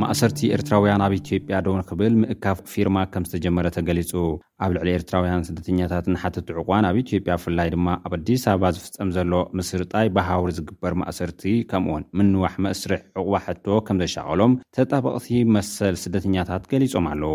ማእሰርቲ ኤርትራውያን ኣብ ኢትዮጵያ ደው ንክብል ምእካብ ፊርማ ከም ዝተጀመረ ተገሊጹ። ኣብ ልዕሊ ኤርትራውያን ስደተኛታትን ሓተቲ ዕቑባን ኣብ ኢትዮጵያ ብፍላይ ድማ ኣብ ኣዲስ ኣበባ ዝፍጸም ዘሎ ምስርጣይ ብሃውሪ ዝግበር ማእሰርቲ ከምኡውን ምንዋሕ መስርሕ ዕቑባ ሕቶ ከም ዘሻቐሎም ተጣበቕቲ መሰል ስደተኛታት ገሊጾም ኣለዉ።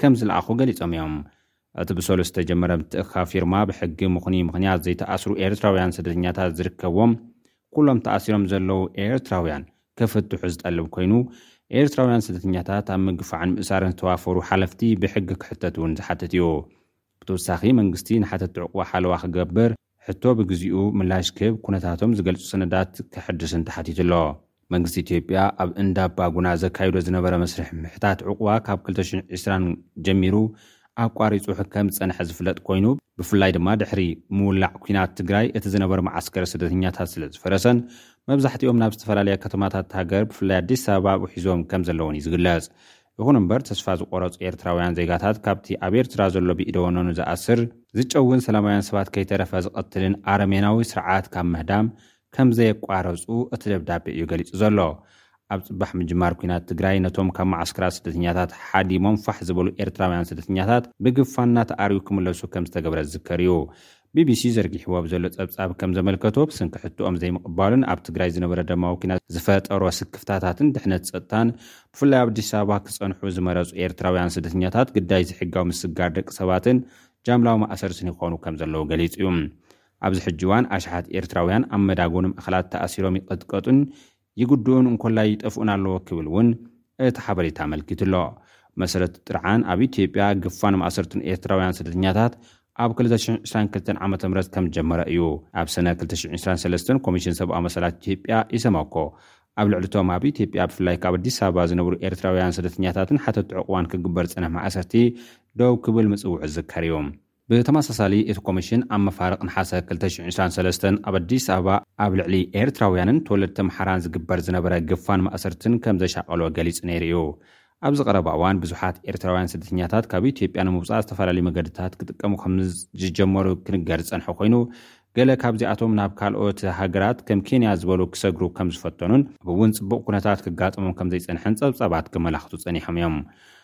ከም ዝለኣኹ ገሊጾም እዮም። እቲ ብሰሉስ ዝተጀመረ ምትእኽኻብ ፊርማ ብሕጊ ምኽኑይ ምኽንያት ዘይተኣስሩ ኤርትራውያን ስደተኛታት ዝርከብዎም ኩሎም ተኣሲሮም ዘለዉ ኤርትራውያን ክፍትሑ ዝጠልብ ኮይኑ ኤርትራውያን ስደተኛታት ኣብ ምግፋዕን ምእሳርን ዝተዋፈሩ ሓለፍቲ ብሕጊ ክሕተቱ እውን ዝሓትት እዩ። ብተወሳኺ መንግስቲ ንሓተቲ ዕቑባ ሓለዋ ክገብር ሕቶ ብግዚኡ ምላሽ ክህብ ኩነታቶም ዝገልጹ ሰነዳት ከሐድስን ተሓቲቱ ኣሎ። መንግስቲ ኢትዮጵያ ኣብ እንዳባጉና ዘካይዶ ዝነበረ መስርሕ ምሕታት ዑቕባ ካብ ክልተ ሽሕ ዕስራን ጀሚሩ ኣቋሪጹ ሕከም ዝጸንሐ ዝፍለጥ ኮይኑ ብፍላይ ድማ ድሕሪ ምውላዕ ኩናት ትግራይ እቲ ዝነበረ መዓስከር ስደተኛታት ስለዝፈረሰን መብዛሕቲኦም ናብ ዝተፈላለያ ከተማታት ሃገር ብፍላይ ኣዲስ ኣበባ ጉሒዞም ከምዘለዉን እዩ ዝግለጽ። ይኹን እምበር ተስፋ ዝቆረጹ ኤርትራውያን ዜጋታት ካብቲ ኣብ ኤርትራ ዘሎ ብኢደወነኑ ዝኣስር፣ ዝጨውን ሰላማውያን ሰባት ከይተረፈ ዝቐትልን ኣረሜናዊ ስርዓት ካብ ምህዳም ከምዘየቋረጹ እቲ ደብዳቤ እዩ ገሊጹ ዘሎ። ኣብ ጽባሕ ምጅማር ኲናት ትግራይ ነቶም ካብ መዓስከራት ስደተኛታት ሓዲሞም ፋሕ ዝበሉ ኤርትራውያን ስደተኛታት ብግፋ እናተኣርዩ ክምለሱ ከምዝተገብረ ዝዝከር እዩ። ቢቢሲ ዘርጊሕዎ ኣብ ዘሎ ጸብጻብ ከም ዘመልከቶ፣ ብሰንኪ ሕቶኦም ዘይምቕባሉን ኣብ ትግራይ ዝነበረ ደማዊ ኲናት ዝፈጠሮ ስክፍታታትን ድሕነት ጸጥታን፣ ብፍላይ ኣብ ኣዲስ ኣበባ ክጸንሑ ዝመረጹ ኤርትራውያን ስደተኛታት ግዳይ ዘይሕጋዊ ምስግጋር ደቂ ሰባትን ጃምላዊ ማእሰርትን ይኾኑ ከም ዘለዉ ገሊጹ'ዩ። ኣብዚ ሕጂ እዋን ኣሽሓት ኤርትራውያን ኣብ መዳጎኒ ማእከላት ተኣሲሮም ይቕጥቀጡን ይጉድኡን እንኮላይ ይጠፍኡን ኣለዎ ክብል እውን እቲ ሓበሬታ ኣመልኪቱ'ሎ። መሰረት ጥርዓን ኣብ ኢትዮጵያ ግፋን ማእሰርትን ኤርትራውያን ስደተኛታት ኣብ ክልተ ሽሕ ዕስራን ክልተን ዓመተ ምህረት ከምዝጀመረ እዩ። ኣብ ሰነ ክልተ ሽሕ ዕስራን ሰለስተን ኮሚሽን ሰብኣዊ መሰላት ኢትዮጵያ፣ ኢሰማኮ፣ ኣብ ልዕሊ'ቶም ኣብ ኢትዮጵያ ብፍላይ ካብ ኣዲስ ኣበባ ዝነብሩ ኤርትራውያን ስደተኛታትን ሓተቲ ዑቕባን ክግበር ዝጸንሐ ማእሰርቲ ደው ክብል ምጽውዑ ዝዝከር እዩ። ብተመሳሳሊ እቲ ኮሚሽን ኣብ መፋርቕ ነሓሰ ክልተ ሽሕን ዕስራን ሰለስተን ኣብ ኣዲስ ኣበባ ኣብ ልዕሊ ኤርትራውያንን ተወለድቲ ኣምሓራን ዝግበር ዝነበረ ግፋን ማእሰርትን ከም ዘሻቐሎ ገሊጹ ነይሩ እዩ። ኣብዚ ቀረባ እዋን ብዙሓት ኤርትራውያን ስደተኛታት ካብ ኢትዮጵያ ንምውጻእ ዝተፈላለዩ መገድታት ክጥቀሙ ከም ዝጀመሩ ክንገር ዝጸንሐ ኮይኑ ገለ ካብዚኣቶም ናብ ካልኦት ሃገራት ከም ኬንያ ዝበሉ ክሰግሩ ከም ዝፈተኑን እብውን ጽቡቕ ኩነታት ከጋጥሞም ከም ዘይጸንሐን ጸብጻባት ከመላኽቱ ጸኒሖም እዮም።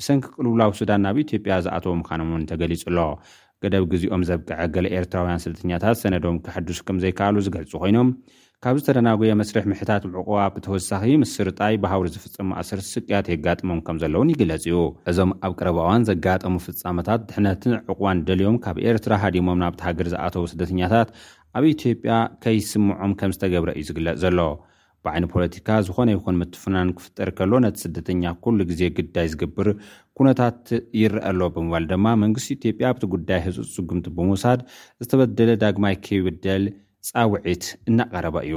ብሰንኪ ቅልውላው ሱዳን ናብ ኢትዮጵያ ዝኣተው ምዃኖም እውን ተገሊጹ'ሎ። ገደብ ግዜኦም ዘብቅዐ ገለ ኤርትራውያን ስደተኛታት ሰነዶም ከሐድሱ ከምዘይከኣሉ ዝገልጹ ኮይኖም፣ ካብ ዝተደናጎየ መስርሕ ምሕታት ዑቕባ ብተወሳኺ ምስ ስርጣይ ብሃውሪ ዝፍጸም ማእሰርትን ስቅያት የጋጥሞም ከምዘለውን ይግለጽ'ዩ። እዞም ኣብ ቀረባ እዋን ዘጋጠሙ ፍጻመታት ድሕነትን ዑቕባን ደልዮም ካብ ኤርትራ ሃዲሞም ናብታ ሃገር ዝኣተው ስደተኛታት ኣብ ኢትዮጵያ ከይስምዖም ከምዝተገብረ እዩ ዝግለጽ ዘሎ። ብዓይኒ ፖለቲካ ዝኾነ ይኹን ምትፍናን ክፍጠር ከሎ ነቲ ስደተኛ ኩሉ ግዜ ግዳይ ዝገብር ኩነታት ይረኣ ኣሎ ብምባል ደማ መንግስቲ ኢትዮጵያ ኣብቲ ጉዳይ ህፁፅ ስጉምቲ ብምውሳድ ዝተበደለ ዳግማይ ከይብደል ፃውዒት እናቐረበ እዩ።